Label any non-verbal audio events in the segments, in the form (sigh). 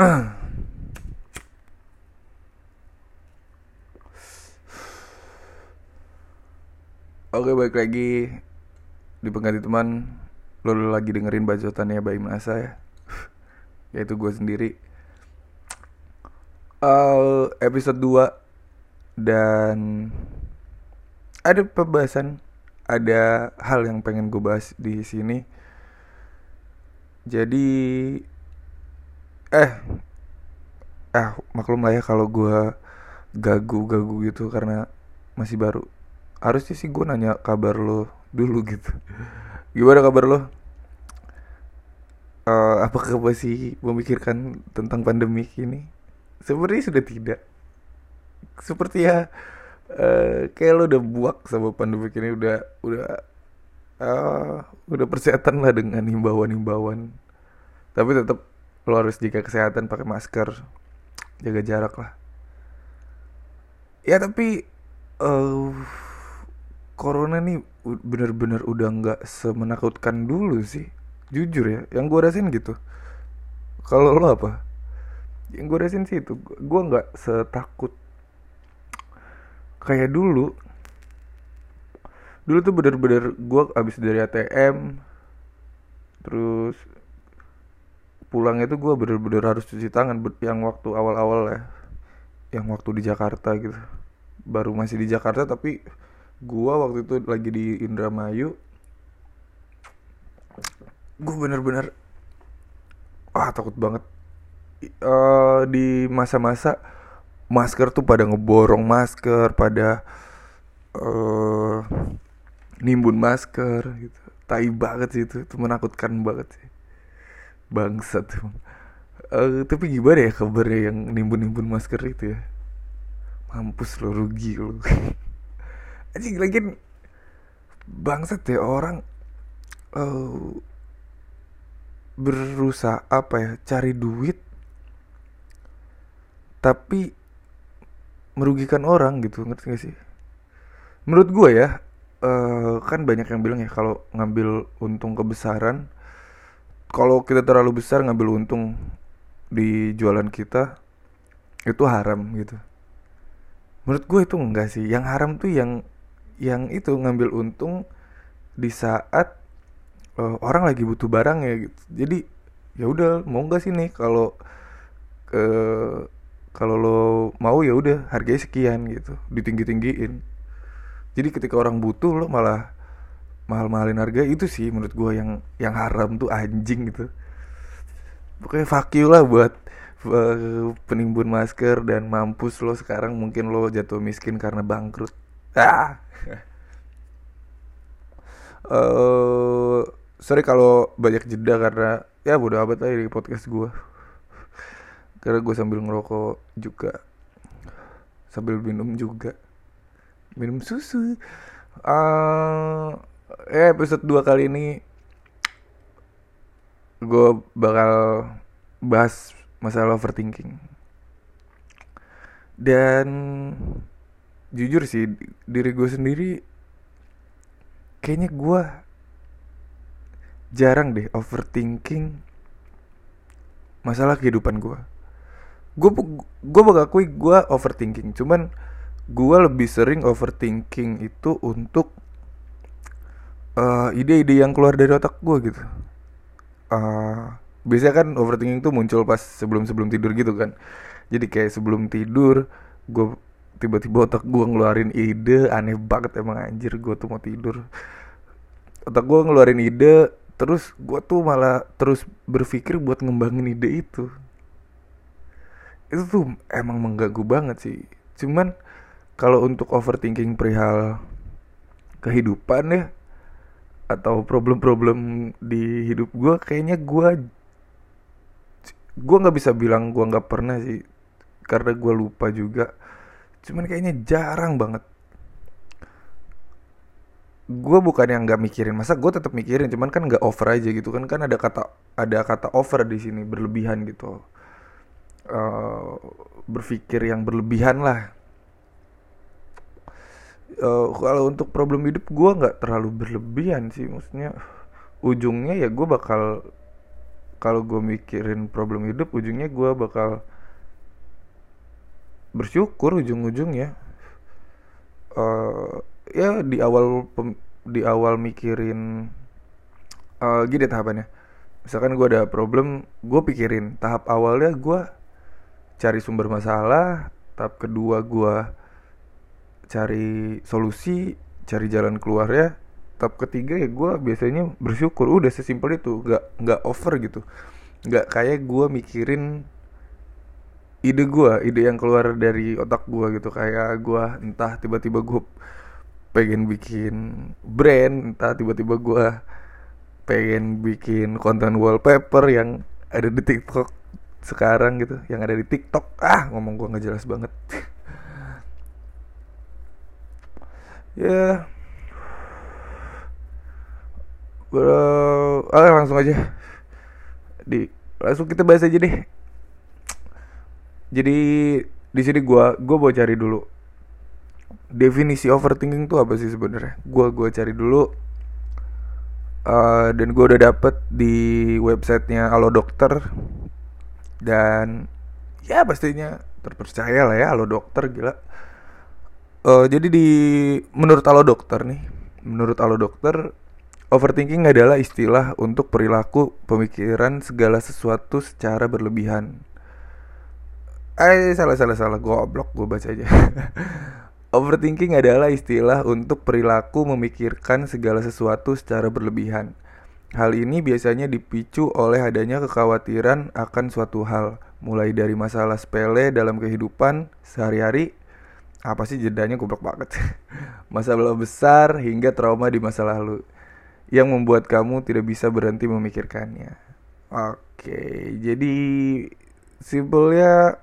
(clears throat) Oke balik lagi di pengganti teman. Lo lagi dengerin bacotannya Bayi Masa ya. (clears throat) Yaitu gue sendiri. Uh, Episode 2 Dan Ada pembahasan Ada hal yang pengen gue bahas di sini. Jadi Eh Eh maklum lah ya kalau gue gagu-gagu gitu karena masih baru. Harusnya sih gue nanya kabar lo dulu gitu. Gimana kabar lo? Uh, apakah masih memikirkan tentang pandemi ini? Sebenarnya sudah tidak. Seperti ya uh, kayak lo udah buak sama pandemi ini udah udah uh, udah persetan lah dengan himbauan-himbauan. Tapi tetap lo harus jaga kesehatan pakai masker jaga jarak lah. Ya tapi uh, corona nih bener-bener udah nggak semenakutkan dulu sih jujur ya. Yang gue rasain gitu. Kalau lo apa? Yang gue rasain sih itu gue nggak setakut. Kayak dulu dulu tuh bener-bener gue abis dari ATM terus pulangnya tuh gue bener-bener harus cuci tangan yang waktu awal-awal ya. Yang waktu di Jakarta gitu. Baru masih di Jakarta tapi gua waktu itu lagi di Indramayu gue bener-bener wah takut banget. Uh, di masa-masa masker tuh pada ngeborong masker pada uh, nimbun masker gitu. Tai banget sih itu itu menakutkan banget sih bangsat. Uh, tapi gimana ya kabarnya yang nimbun-nimbun masker itu ya? Mampus lo rugi lo. (laughs) Anjing lagi bangsat ya orang uh, berusaha apa ya cari duit tapi merugikan orang gitu ngerti gak sih? Menurut gue ya uh, kan banyak yang bilang ya kalau ngambil untung kebesaran kalau kita terlalu besar ngambil untung di jualan kita itu haram gitu. Menurut gue itu enggak sih. Yang haram tuh yang yang itu ngambil untung di saat uh, orang lagi butuh barang ya gitu. Jadi ya udah mau nggak sih nih kalau ke kalau lo mau ya udah harganya sekian gitu ditinggi tinggiin jadi ketika orang butuh lo malah mahal mahalin harga itu sih menurut gue yang yang haram tuh anjing gitu. Pokoknya fuck lah buat uh, penimbun masker dan mampus lo sekarang mungkin lo jatuh miskin karena bangkrut. Ah! Uh, (laughs) sorry kalau banyak jeda karena ya bodo amat aja di podcast gue karena gue sambil ngerokok juga. Sambil minum juga. Minum susu. Uh, ya episode dua kali ini gue bakal bahas masalah overthinking. Dan jujur sih diri gue sendiri kayaknya gue jarang deh overthinking masalah kehidupan gue gue gue mengakui gue overthinking cuman gue lebih sering overthinking itu untuk ide ide-ide yang keluar dari otak gue gitu. Uh, biasanya kan overthinking tuh muncul pas sebelum sebelum tidur gitu kan. Jadi kayak sebelum tidur gue tiba-tiba otak gue ngeluarin ide aneh banget emang anjir gue tuh mau tidur. Otak gue ngeluarin ide terus gue tuh malah terus berpikir buat ngembangin ide itu. Itu tuh emang mengganggu banget sih. Cuman kalau untuk overthinking perihal kehidupan ya atau problem-problem di hidup gue kayaknya gue gue nggak bisa bilang gue nggak pernah sih karena gue lupa juga. Cuman kayaknya jarang banget. Gue bukan yang nggak mikirin masa gue tetap mikirin cuman kan nggak over aja gitu kan kan ada kata ada kata over di sini berlebihan gitu. Uh, berpikir yang berlebihan lah uh, kalau untuk problem hidup gue nggak terlalu berlebihan sih maksudnya ujungnya ya gue bakal kalau gue mikirin problem hidup ujungnya gue bakal bersyukur ujung-ujungnya. Uh, ya di awal pem, di awal mikirin uh, gini tahapannya. Misalkan gue ada problem gue pikirin. Tahap awalnya gue cari sumber masalah tahap kedua gue cari solusi cari jalan keluar ya tahap ketiga ya gue biasanya bersyukur. Udah sesimpel itu nggak nggak over gitu. Nggak kayak gue mikirin ide gue ide yang keluar dari otak gue gitu. Kayak gue entah tiba-tiba gue pengen bikin brand entah tiba-tiba gue pengen bikin konten wallpaper yang ada di TikTok sekarang gitu yang ada di TikTok. Ah ngomong gue nggak jelas banget (laughs) ya. Bro ah, langsung aja. Di langsung kita bahas aja deh. Jadi di sini gue gue mau cari dulu. Definisi overthinking tuh apa sih sebenarnya? Gue gue cari dulu. Uh, dan gue udah dapet di websitenya Halo Dokter dan ya pastinya terpercaya lah ya Halo Dokter gila uh, jadi di menurut Halo Dokter nih menurut Halo Dokter overthinking adalah istilah untuk perilaku pemikiran segala sesuatu secara berlebihan eh salah salah salah goblok gue baca aja (laughs) Overthinking adalah istilah untuk perilaku memikirkan segala sesuatu secara berlebihan. Hal ini biasanya dipicu oleh adanya kekhawatiran akan suatu hal, mulai dari masalah sepele dalam kehidupan sehari-hari, apa sih jedanya goblok banget, (laughs) masalah besar hingga trauma di masa lalu, yang membuat kamu tidak bisa berhenti memikirkannya. Oke, jadi simpelnya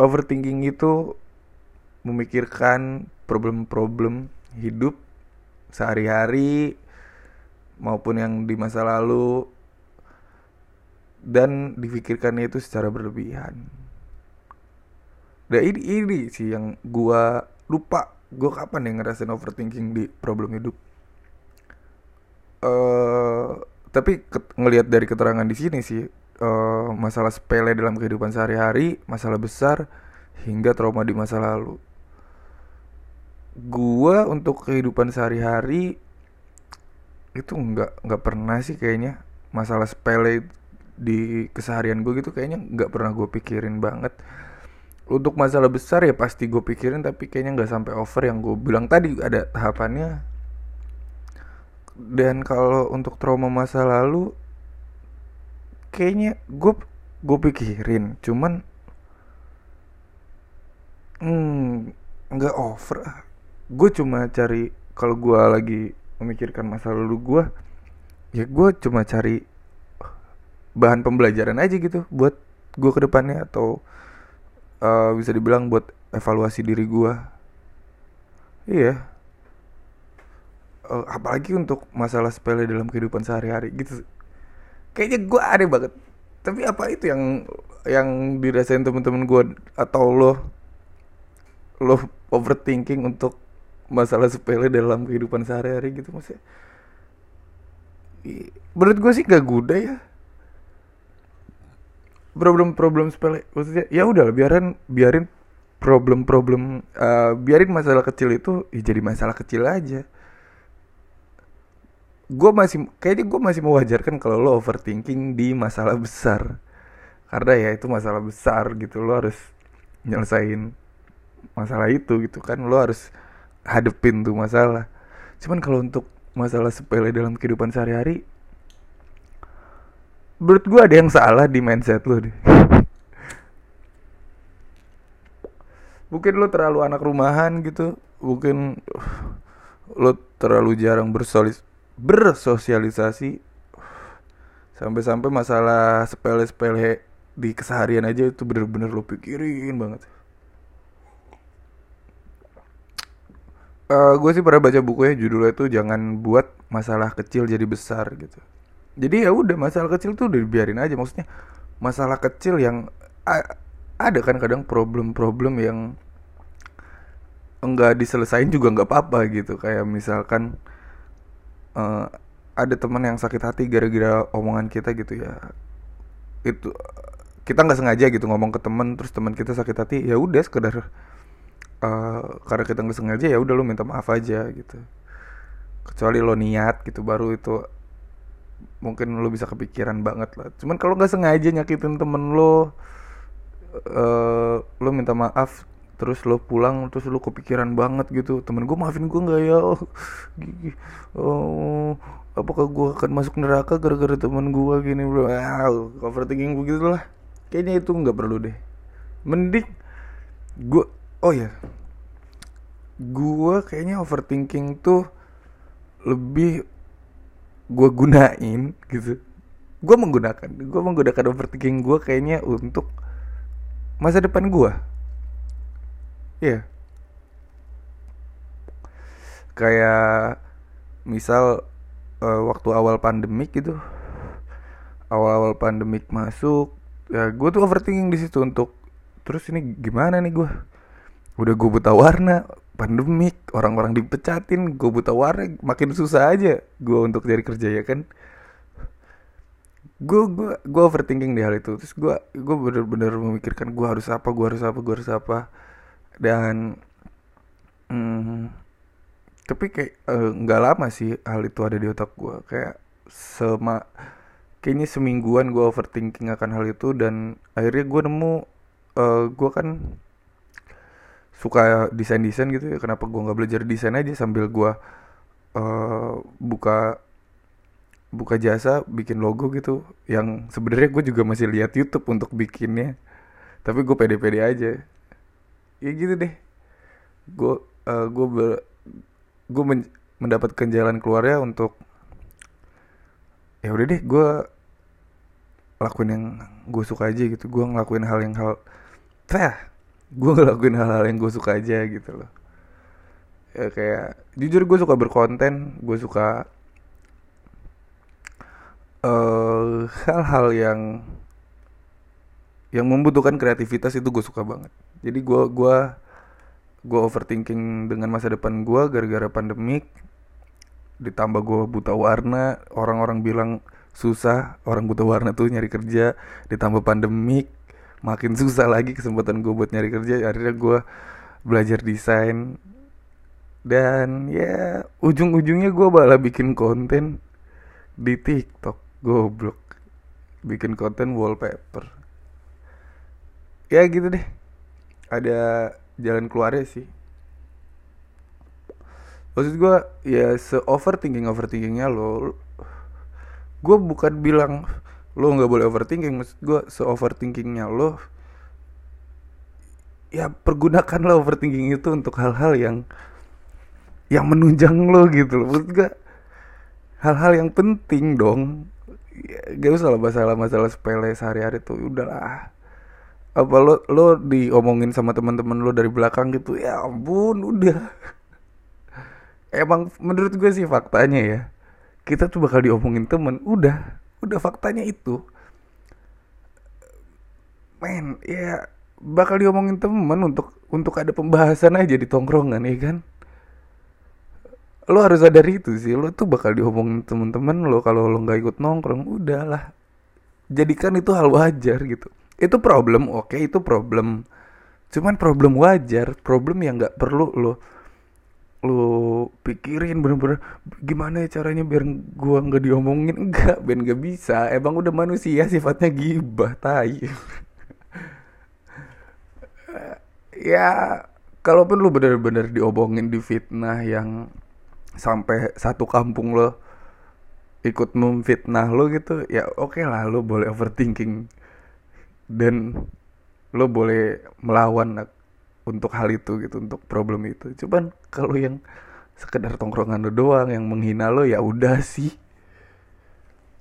overthinking itu memikirkan problem-problem hidup sehari-hari maupun yang di masa lalu dan difikirkannya itu secara berlebihan. Dan ini, ini sih yang gua lupa. Gua kapan ya ngerasain overthinking di problem hidup. Uh, tapi ngelihat dari keterangan di sini sih uh, masalah sepele dalam kehidupan sehari-hari, masalah besar hingga trauma di masa lalu. Gua untuk kehidupan sehari-hari itu nggak nggak pernah sih kayaknya. Masalah sepele di keseharian gue gitu kayaknya nggak pernah gue pikirin banget untuk masalah besar ya pasti gue pikirin tapi kayaknya nggak sampai over yang gue bilang tadi ada tahapannya. Dan kalau untuk trauma masa lalu kayaknya gue gue pikirin cuman hmm nggak over. Gue cuma cari kalau gue lagi memikirkan masa lalu gue ya gue cuma cari bahan pembelajaran aja gitu buat gue ke depannya atau uh, bisa dibilang buat evaluasi diri gue iya. Uh, apalagi untuk masalah sepele dalam kehidupan sehari-hari gitu. Kayaknya gue aneh banget. Tapi apa itu yang yang dirasain temen-temen gue atau lo? Lo overthinking untuk masalah sepele dalam kehidupan sehari-hari gitu maksudnya? Menurut gue sih gak guda ya problem-problem sepele maksudnya ya udah biarin biarin problem-problem uh, biarin masalah kecil itu ya jadi masalah kecil aja. Gue masih kayaknya gue masih mewajarkan kalau lo overthinking di masalah besar. Karena ya itu masalah besar gitu lo harus nyelesain masalah itu gitu kan lo harus hadepin tuh masalah. Cuman kalau untuk masalah sepele dalam kehidupan sehari-hari menurut gue ada yang salah di mindset lo deh. Mungkin lo terlalu anak rumahan gitu. Mungkin lo terlalu jarang bersolis bersosialisasi. Sampai-sampai masalah sepele-sepele di keseharian aja itu bener-bener lo pikirin banget. Uh, eh, gue sih pernah baca bukunya judulnya itu jangan buat masalah kecil jadi besar gitu jadi ya udah masalah kecil tuh udah biarin aja. Maksudnya masalah kecil yang ada kan kadang problem-problem yang enggak diselesain juga nggak apa-apa gitu. Kayak misalkan uh, ada teman yang sakit hati gara-gara omongan kita gitu ya. Itu kita nggak sengaja gitu ngomong ke temen terus teman kita sakit hati ya udah sekedar uh, karena kita nggak sengaja ya udah lo minta maaf aja gitu. Kecuali lo niat gitu baru itu mungkin lo bisa kepikiran banget lah. Cuman kalau nggak sengaja nyakitin temen lo uh, lo minta maaf terus lo pulang terus lo kepikiran banget gitu temen gue maafin gue nggak ya? Oh, oh apakah gue akan masuk neraka gara-gara temen gue gini bro? Wow, overthinking begitu lah. Kayaknya itu nggak perlu deh. Mending gue oh ya gue kayaknya overthinking tuh lebih gue gunain gitu gue menggunakan gue menggunakan overthinking gue kayaknya untuk masa depan gue Iya. Kayak misal uh, waktu awal pandemik gitu. Awal-awal pandemik masuk, ya gue tuh overthinking di situ untuk terus ini gimana nih gue? Udah gue buta warna, pandemik, orang-orang dipecatin, gue buta warna, makin susah aja gue untuk cari kerja ya kan? Gue gue gue overthinking di hal itu. Terus gue gue bener-bener memikirkan gue harus apa gue harus apa gue harus apa. Dan hmm, tapi kayak eh, nggak uh, lama sih hal itu ada di otak gue kayak sema kayaknya semingguan gue overthinking akan hal itu dan akhirnya gue nemu uh, eh, gue kan suka desain desain gitu ya. Kenapa gue nggak belajar desain aja sambil gue uh, buka buka jasa bikin logo gitu. Yang sebenarnya gue juga masih lihat YouTube untuk bikinnya. Tapi gue pede-pede aja. Ya gitu deh. Gue uh, gue gue men mendapatkan jalan keluarnya untuk ya udah deh gue lakuin yang gue suka aja gitu. Gue ngelakuin hal yang hal teh gue ngelakuin hal-hal yang gue suka aja gitu loh. Ya kayak jujur gue suka berkonten gue suka uh, hal-hal yang yang membutuhkan kreativitas itu gue suka banget. Jadi gue gua gue overthinking dengan masa depan gue gara-gara pandemik ditambah gue buta warna orang-orang bilang susah orang buta warna tuh nyari kerja ditambah pandemik makin susah lagi kesempatan gue buat nyari kerja. Akhirnya gue belajar desain. Dan ya ujung-ujungnya gue malah bikin konten di TikTok. Goblok. Bikin konten wallpaper. Ya gitu deh. Ada jalan keluarnya sih. Maksud gue ya se overthinking overthinkingnya lo gue bukan bilang lo nggak boleh overthinking maksud gue se overthinkingnya lo ya pergunakan lo overthinking itu untuk hal-hal yang yang menunjang lo gitu loh. Maksud gue hal-hal yang penting dong. Ya, gak usah lah masalah masalah sepele sehari-hari tuh udahlah apa lo lo diomongin sama teman-teman lo dari belakang gitu ya ampun udah. Emang menurut gue sih faktanya ya kita tuh bakal diomongin temen udah udah faktanya itu. Men ya bakal diomongin temen untuk untuk ada pembahasan aja di tongkrongan ya kan? Lo harus sadar itu sih lo tuh bakal diomongin temen-temen lo kalau lo nggak ikut nongkrong udahlah. Jadikan itu hal wajar gitu. Itu problem oke okay, itu problem. Cuman problem wajar problem yang nggak perlu lo lo pikirin bener-bener gimana ya caranya biar gua nggak diomongin? Enggak ben nggak bisa. Emang udah manusia sifatnya gibah tai. (laughs) Ya kalaupun lu bener-bener diomongin di fitnah yang sampai satu kampung lo ikut memfitnah lo gitu ya oke okay lah lo boleh overthinking. Dan lo boleh melawan untuk hal itu gitu untuk problem itu. Cuman kalau yang sekedar tongkrongan lo doang yang menghina lo ya udah sih.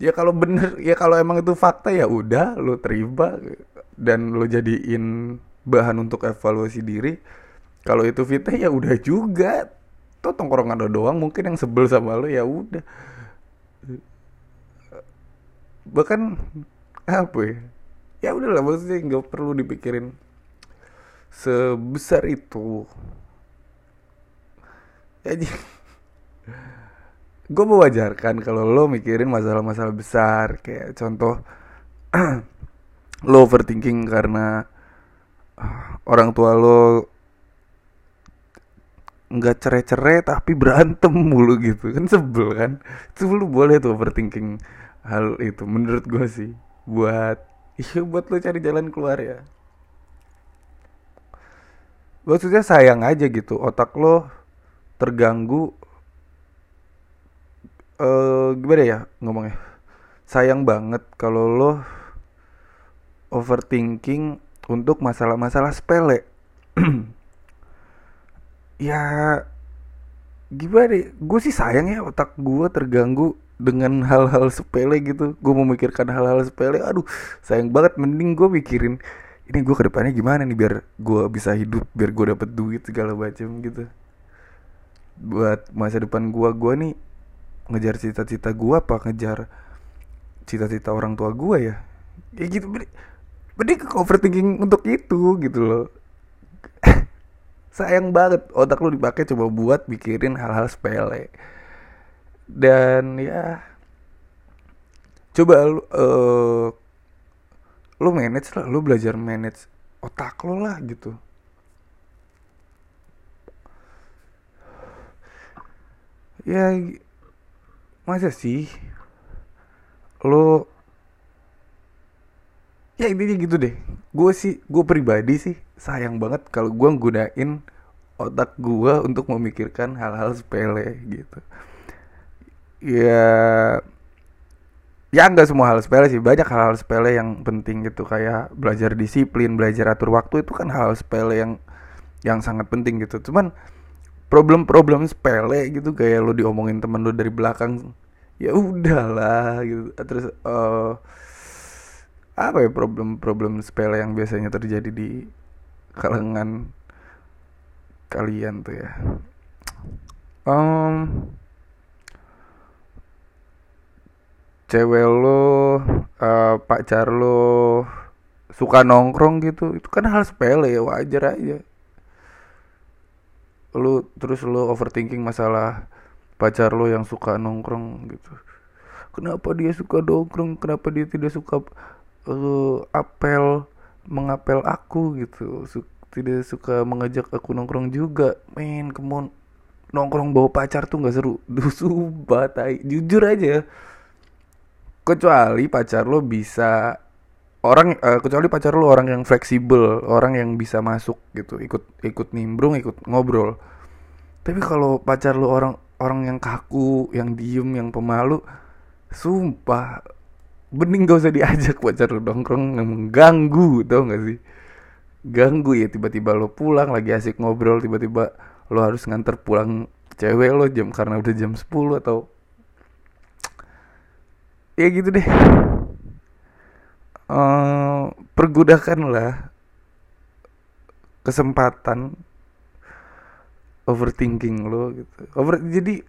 Ya kalau bener ya kalau emang itu fakta ya udah lo terima. Dan lo jadiin bahan untuk evaluasi diri. Kalau itu fitnah ya udah juga. Tuh tongkrongan lo doang mungkin yang sebel sama lo ya udah. Bahkan apa ya? Ya udahlah maksudnya nggak perlu dipikirin sebesar itu. Jadi gue mewajarkan kalau lo mikirin masalah-masalah besar. Kayak contoh (clears throat) lo overthinking karena uh, orang tua lo nggak cerai-cerai tapi berantem mulu gitu. Kan sebel kan? Lu boleh tuh overthinking hal itu menurut gue sih. Buat (laughs) iya buat lo cari jalan keluar ya maksudnya sayang aja gitu otak lo terganggu eh gimana ya ngomongnya? Sayang banget kalau lo overthinking untuk masalah-masalah sepele. (clears throat) Ya gimana ya? gue sih sayang ya otak gue terganggu dengan hal-hal sepele gitu. Gue memikirkan hal-hal sepele. Aduh sayang banget mending gue mikirin ini gue ke depannya gimana nih biar gue bisa hidup biar gue dapet duit segala macam gitu. Buat masa depan gue gue nih ngejar cita-cita gue apa ngejar cita-cita orang tua gue ya? Ya gitu mending ke overthinking untuk itu gitu loh. (laughs) Sayang banget otak lu dipakai coba buat mikirin hal-hal sepele. Dan ya coba uh, lu manage lah lu belajar manage otak lo lah gitu. Ya masa sih lo ya intinya gitu deh. Gue sih gue pribadi sih sayang banget kalau gue gunain otak gue untuk memikirkan hal-hal sepele gitu. Ya ya nggak semua hal sepele sih. Banyak hal-hal sepele yang penting gitu. Kayak belajar disiplin belajar atur waktu itu kan hal, -hal sepele yang yang sangat penting gitu. Cuman problem-problem sepele gitu kayak lo diomongin temen lo dari belakang ya udahlah gitu. Terus uh, apa ya problem-problem sepele yang biasanya terjadi di kalangan kalian tuh ya? Um, cewek lo uh, pacar lo suka nongkrong gitu itu kan hal sepele ya wajar aja. Lu terus lo overthinking masalah pacar lo yang suka nongkrong gitu. Kenapa dia suka nongkrong? Kenapa dia tidak suka uh, apel mengapel aku gitu? Su tidak suka mengajak aku nongkrong juga. Main kemon nongkrong bawa pacar tuh nggak seru. (laughs) Dusu batai jujur aja kecuali pacar lo bisa orang uh, kecuali pacar lo orang yang fleksibel orang yang bisa masuk gitu ikut ikut nimbrung ikut ngobrol. Tapi kalau pacar lo orang orang yang kaku yang diem yang pemalu sumpah bening gak usah diajak pacar lu nongkrong yang mengganggu tau gak sih? Ganggu ya tiba-tiba lo pulang lagi asik ngobrol tiba-tiba lo harus nganter pulang cewek lo jam karena udah jam 10 atau ya gitu deh. Uh, pergudakanlah kesempatan overthinking lo gitu. Over jadi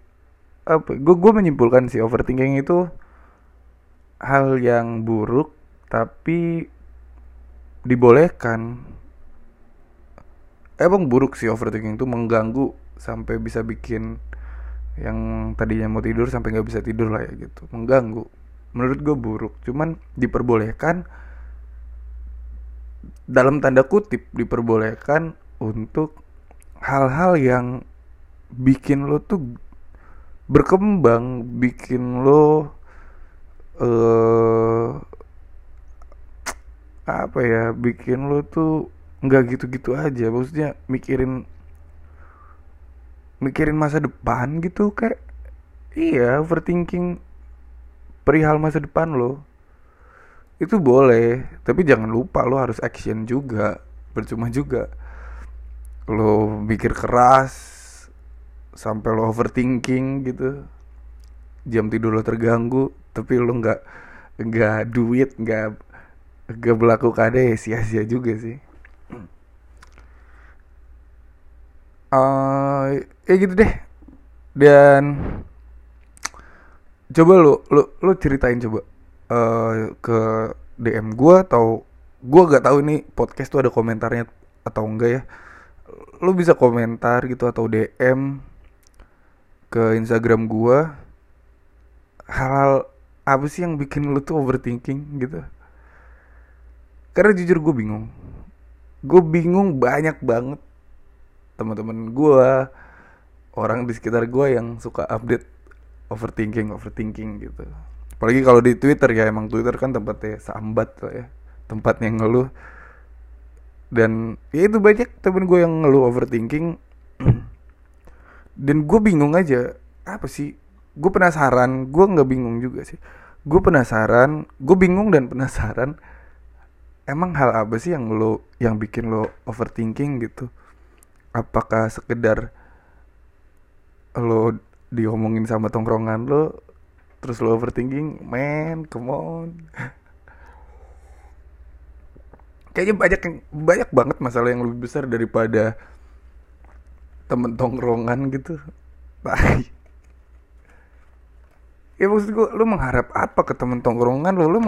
apa gue gue menyimpulkan sih overthinking itu hal yang buruk tapi dibolehkan. Emang buruk sih overthinking itu mengganggu sampai bisa bikin yang tadinya mau tidur sampai nggak bisa tidur lah ya gitu. Mengganggu menurut gue buruk. Cuman diperbolehkan dalam tanda kutip diperbolehkan untuk hal-hal yang bikin lo tuh berkembang bikin lo uh, apa ya bikin lo tuh nggak gitu-gitu aja. Maksudnya mikirin mikirin masa depan gitu kayak iya overthinking perihal masa depan lo. Itu boleh tapi jangan lupa lo harus action juga percuma juga. Lo mikir keras sampai lo overthinking gitu. Jam tidur lo terganggu tapi lo nggak nggak duit nggak nggak melakukan deh sia-sia juga sih. Uh, ya gitu deh. Dan coba lo lo lo ceritain coba uh, ke DM gue atau gue gak tahu ini podcast tuh ada komentarnya atau enggak ya. Lo bisa komentar gitu atau DM ke Instagram gue hal-hal apa sih yang bikin lu tuh overthinking gitu. Karena jujur gue bingung. Gue bingung banyak banget teman-teman gue orang di sekitar gue yang suka update overthinking overthinking gitu. Apalagi kalau di Twitter ya emang Twitter kan tempatnya sambat lah ya. Tempatnya ngeluh. Dan ya itu banyak temen gue yang ngeluh overthinking. (clears throat) Dan gue bingung aja apa sih? Gue penasaran gue nggak bingung juga sih. Gue penasaran gue bingung dan penasaran emang hal apa sih yang lo yang bikin lo overthinking gitu? Apakah sekedar lo diomongin sama tongkrongan lo terus lo overthinking man come on. Kayaknya banyak yang banyak banget masalah yang lebih besar daripada temen tongkrongan gitu. Tai ya maksud gue lu mengharap apa ke temen tongkrongan lo? Lu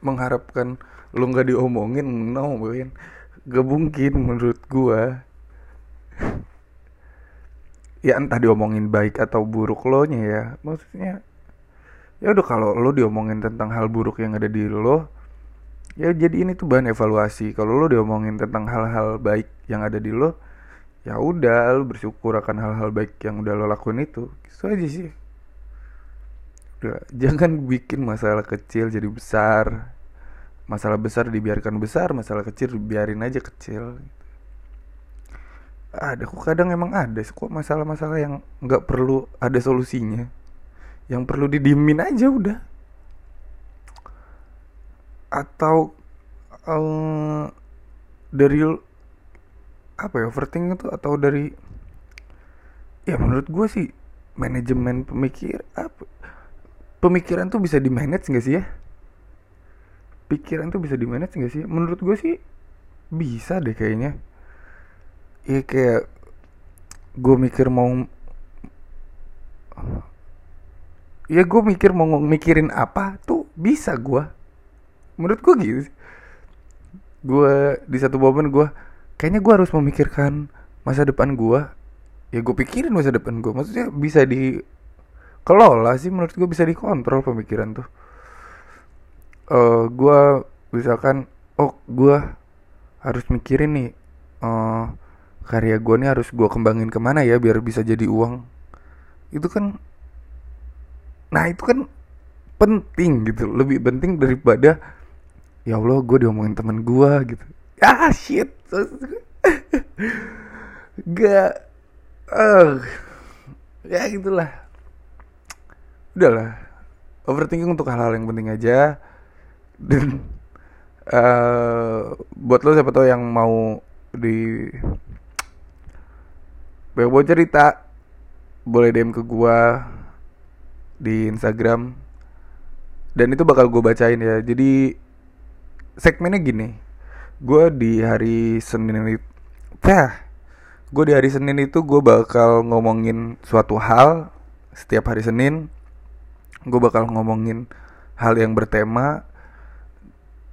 mengharapkan lu nggak diomongin? No man gak mungkin menurut gue ya entah diomongin baik atau buruk lo nya ya. Maksudnya ya udah kalau lo diomongin tentang hal buruk yang ada di lo ya jadi ini tuh bahan evaluasi. Kalau lo diomongin tentang hal-hal baik yang ada di lo ya udah lo bersyukur akan hal-hal baik yang udah lo lakuin itu. Gitu aja sih. Udah (laughs) jangan bikin masalah kecil jadi besar. Masalah besar dibiarkan besar masalah kecil biarin aja kecil ada kok kadang emang ada kok masalah-masalah yang nggak perlu ada solusinya. Yang perlu didimin aja udah. Atau uh, dari apa ya overthinking itu atau dari ya menurut gue sih manajemen pemikir apa pemikiran tuh bisa di manage nggak sih ya? Pikiran tuh bisa di manage nggak sih? Menurut gue sih bisa deh kayaknya ya kayak gue mikir mau ya gue mikir mau mikirin apa tuh bisa gue menurut gue gitu gue di satu momen gue kayaknya gue harus memikirkan masa depan gue ya gue pikirin masa depan gue maksudnya bisa di kelola sih menurut gue bisa dikontrol pemikiran tuh. Uh, eh, gue misalkan oh gue harus mikirin nih uh, karya gue nih harus gue kembangin ke mana ya biar bisa jadi uang. Itu kan nah itu kan penting gitu lebih penting daripada ya Allah gue diomongin teman gue gitu. Ah shit. (laughs) Gak uh, ya gitulah. Udahlah overthinking untuk hal-hal yang penting aja. Dan uh, buat lo siapa tau yang mau di mau cerita boleh DM ke gua di Instagram. Dan itu bakal gue bacain ya. Jadi segmennya gini. Gue di hari Senin itu Pah, gue di hari Senin itu gue bakal ngomongin suatu hal setiap hari Senin. Gue bakal ngomongin hal yang bertema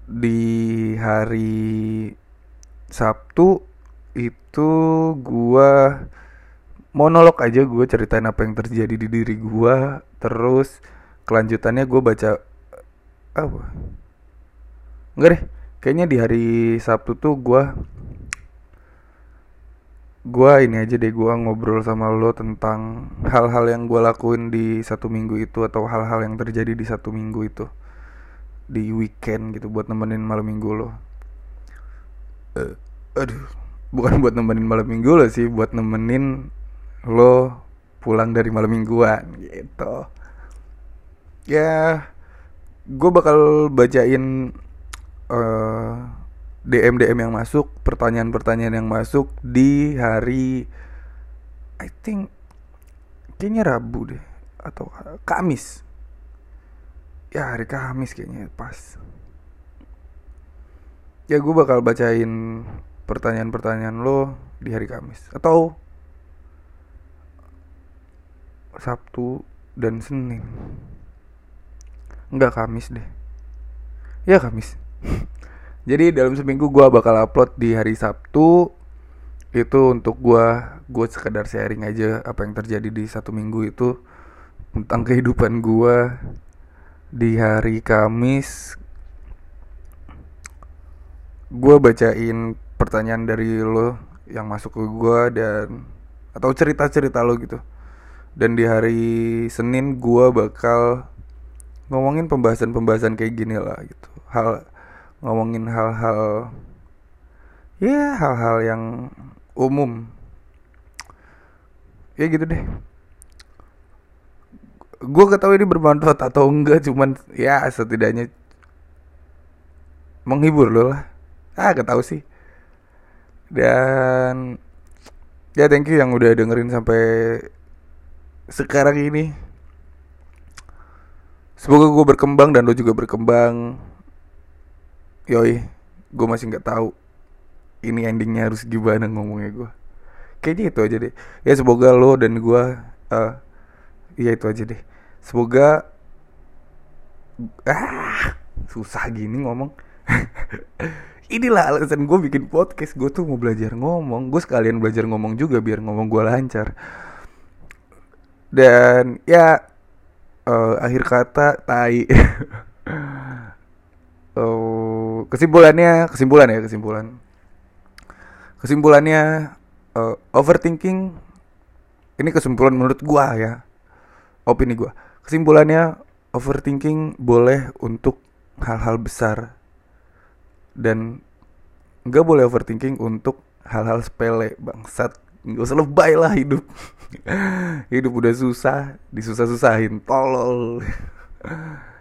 di hari Sabtu itu gue monolog aja gue ceritain apa yang terjadi di diri gue terus kelanjutannya gue baca apa Enggak deh, kayaknya di hari Sabtu tuh gue gue ini aja deh gue ngobrol sama lo tentang hal-hal yang gue lakuin di satu minggu itu atau hal-hal yang terjadi di satu minggu itu di weekend gitu buat nemenin malam minggu lo. Uh, aduh, bukan buat nemenin malam minggu lo sih, buat nemenin lo pulang dari malam mingguan gitu. Ya, gue bakal bacain uh, eh, DM DM yang masuk, pertanyaan-pertanyaan yang masuk di hari I think kayaknya Rabu deh atau Kamis. Ya hari Kamis kayaknya pas. Ya gue bakal bacain pertanyaan-pertanyaan lo di hari Kamis atau Sabtu dan Senin. Enggak Kamis deh. Ya Kamis. (laughs) Jadi dalam seminggu gue bakal upload di hari Sabtu itu untuk gue gue sekedar sharing aja apa yang terjadi di satu minggu itu tentang (laughs) kehidupan gue di hari Kamis gue bacain pertanyaan dari lo yang masuk ke gue dan atau cerita-cerita lo gitu dan di hari Senin gue bakal ngomongin pembahasan-pembahasan kayak gini lah gitu. Hal ngomongin hal-hal ya hal-hal yang umum. Ya gitu deh. Gue gak ini bermanfaat atau enggak cuman ya setidaknya menghibur lo lah. Ah gak sih. Dan ya thank you yang udah dengerin sampai sekarang ini semoga gue berkembang dan lo juga berkembang. Yoi gue masih nggak tahu ini endingnya harus gimana ngomongnya gue kayaknya itu aja deh. Ya semoga lo dan gue uh, ya itu aja deh. Semoga ah susah gini ngomong. (laughs) Inilah alasan gue bikin podcast. Gue tuh mau belajar ngomong. Gue sekalian belajar ngomong juga biar ngomong gue lancar dan ya uh, akhir kata tai. Uh, (laughs) kesimpulannya kesimpulan ya kesimpulan. Kesimpulannya uh, overthinking ini kesimpulan menurut gua ya opini gua. Kesimpulannya overthinking boleh untuk hal-hal besar. Dan nggak boleh overthinking untuk hal-hal sepele bangsat nggak usah lebay lah hidup. (laughs) Hidup udah susah disusah-susahin tolol (laughs)